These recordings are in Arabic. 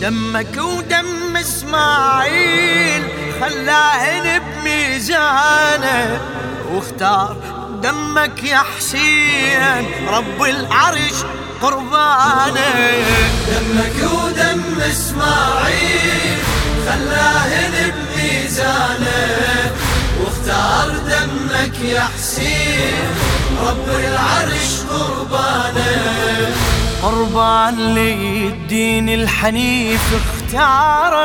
دمك ودم إسماعيل خلاه بميزانه واختار دمك يا حسين رب العرش قربانه. دمك ودم إسماعيل خلاه بميزانه واختار دمك يا حسين رب العرش قربانه. قربان للدين الحنيف اختارك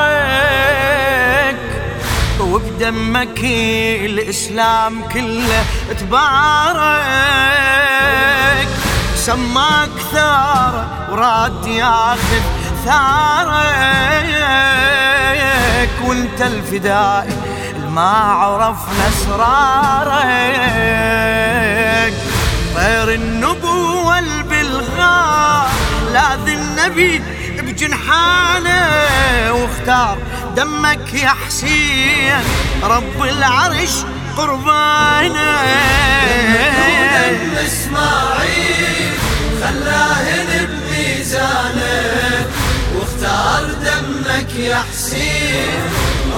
وبدمك الإسلام كله تبارك. سماك ثار وراد ياخذ ثارك. وأنت الفدائي ما عرفنا اسرارك طير البلغار لاذ النبي بجنحانه واختار دمك يا حسين رب العرش قربانة. دم إسماعيل خلاه بميزانة واختار دمك يا حسين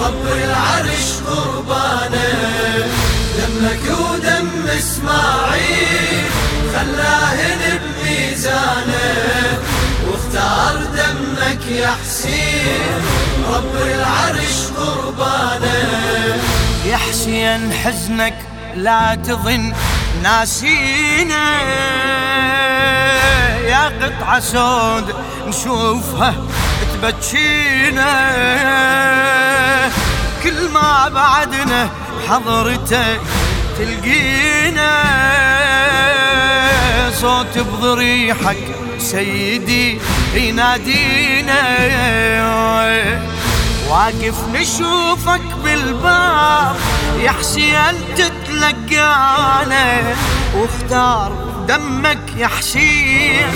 رب العرش قربانة. دمك ودم إسماعيل خلاه بميزانة. واختار دمك يا حسين رب العرش قربانه. يا حسين حزنك لا تظن ناسينا يا قطعة سود نشوفها تبكينا كل ما بعدنا حضرته تلقينا صوت بضريحك سيدي ينادينا واقف نشوفك بالباب يا حسين تتلقانا؟ واختار دمك يا حسين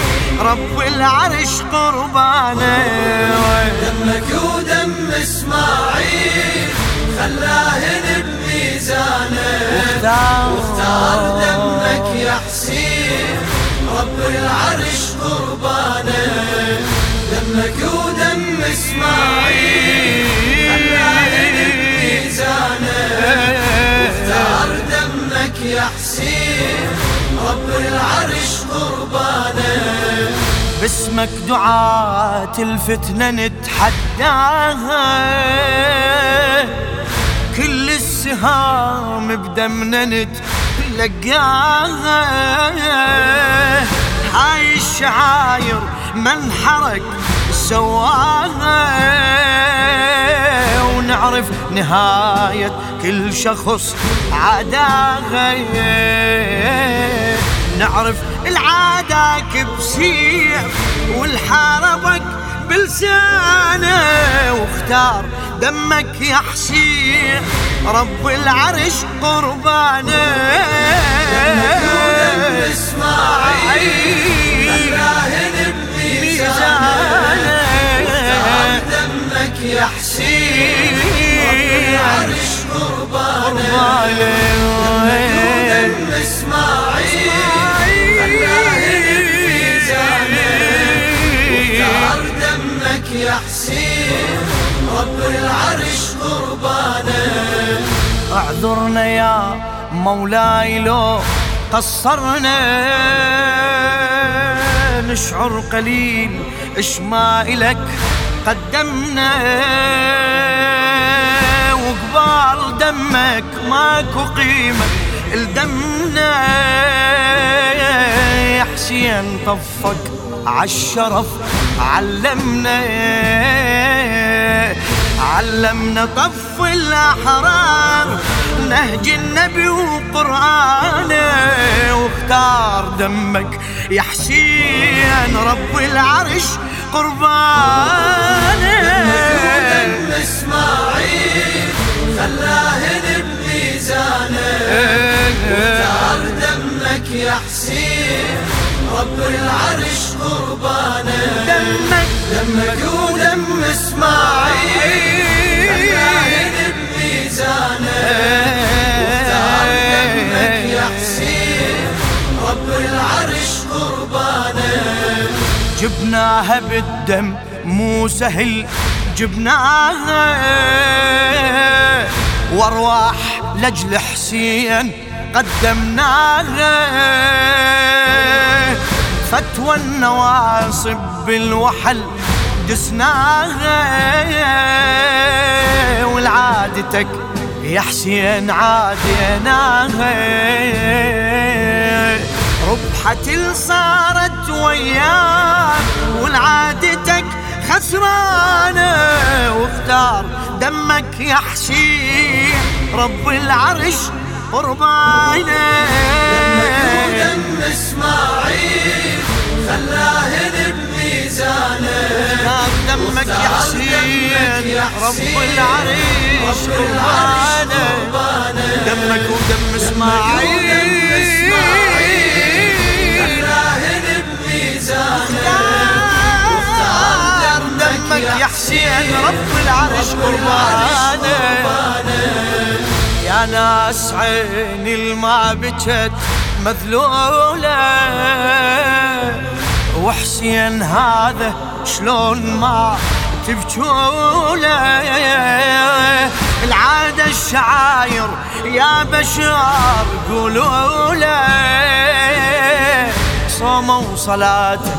رب العرش قربانه دمك ودم إسماعيل خلاه بميزانه. واختار دمك يا حسين رب العرش قربانه دمك اسماعيل خلاه بميزانه واختار دمك يا حسين رب العرش قربانه باسمك دعاة الفتنة نتحداها. كل السهام بدمنا نتلقاها. هاي الشعاير من حرك سواها ونعرف نهاية كل شخص عداها. نعرف العاداك بسيف والحاربك بلسانه واختار دمك يا حسين رب العرش قربانه. اسماعيل. يا حسين العرش قربانه دم اسماعيل واختار دمك يا حسين رب العرش قربانه اعذرنا يا مولاي لو قصرنا. نشعر قليل اش ما إلك قدمنا وقبال دمك ماكو قيمة الدمنا يا حسين طفك عالشرف علمنا علمنا طف الأحرار نهج النبي وقرآنه واختار دمك يا حسين رب العرش قربانه خلاه بميزانه واختار دمك يا حسين رب العرش قربانه. دمك. دمك ودم إسماعيل خلاه بميزانه دمك يا حسين رب العرش قربانه. جبناها بالدم مو سهل جبناها وارواح لجل حسين قدمناها. فتوى النواصب بالوحل دسناها. والعادتك يا حسين عاديناها. ربحة صارت وياك والعادتك خسرانة. واختار دمك يا حسين. رب العرش قربانه دم اسماعيل خلاه بميزانه دمك يا حسين رب العريش قربانه دمك ودم إسماعيل. دمك يا حسين رب العرش قربانه ناس عيني الما بكت مذلولة. وحسين هذا شلون ما تبجوله العادة الشعاير يا بشر قولوا له صومه وصلاته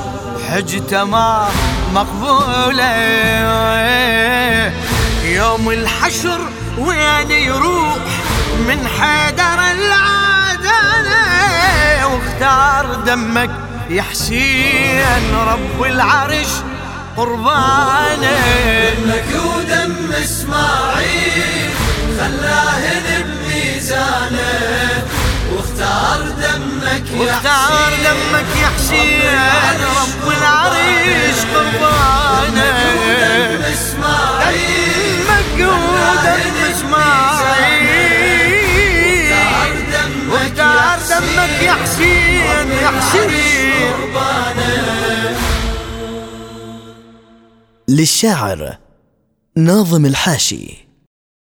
حجته ما مقبولة. يوم الحشر وين يروح من حيدر العدنة واختار دمك يا حسين رب العرش قربانه. دمك ودم إسماعيل خلاه بميزانه. واختار دمك يا واختار دمك يا حسين رب العرش قربانه. دمك ودم للشاعر ناظم الحاشي.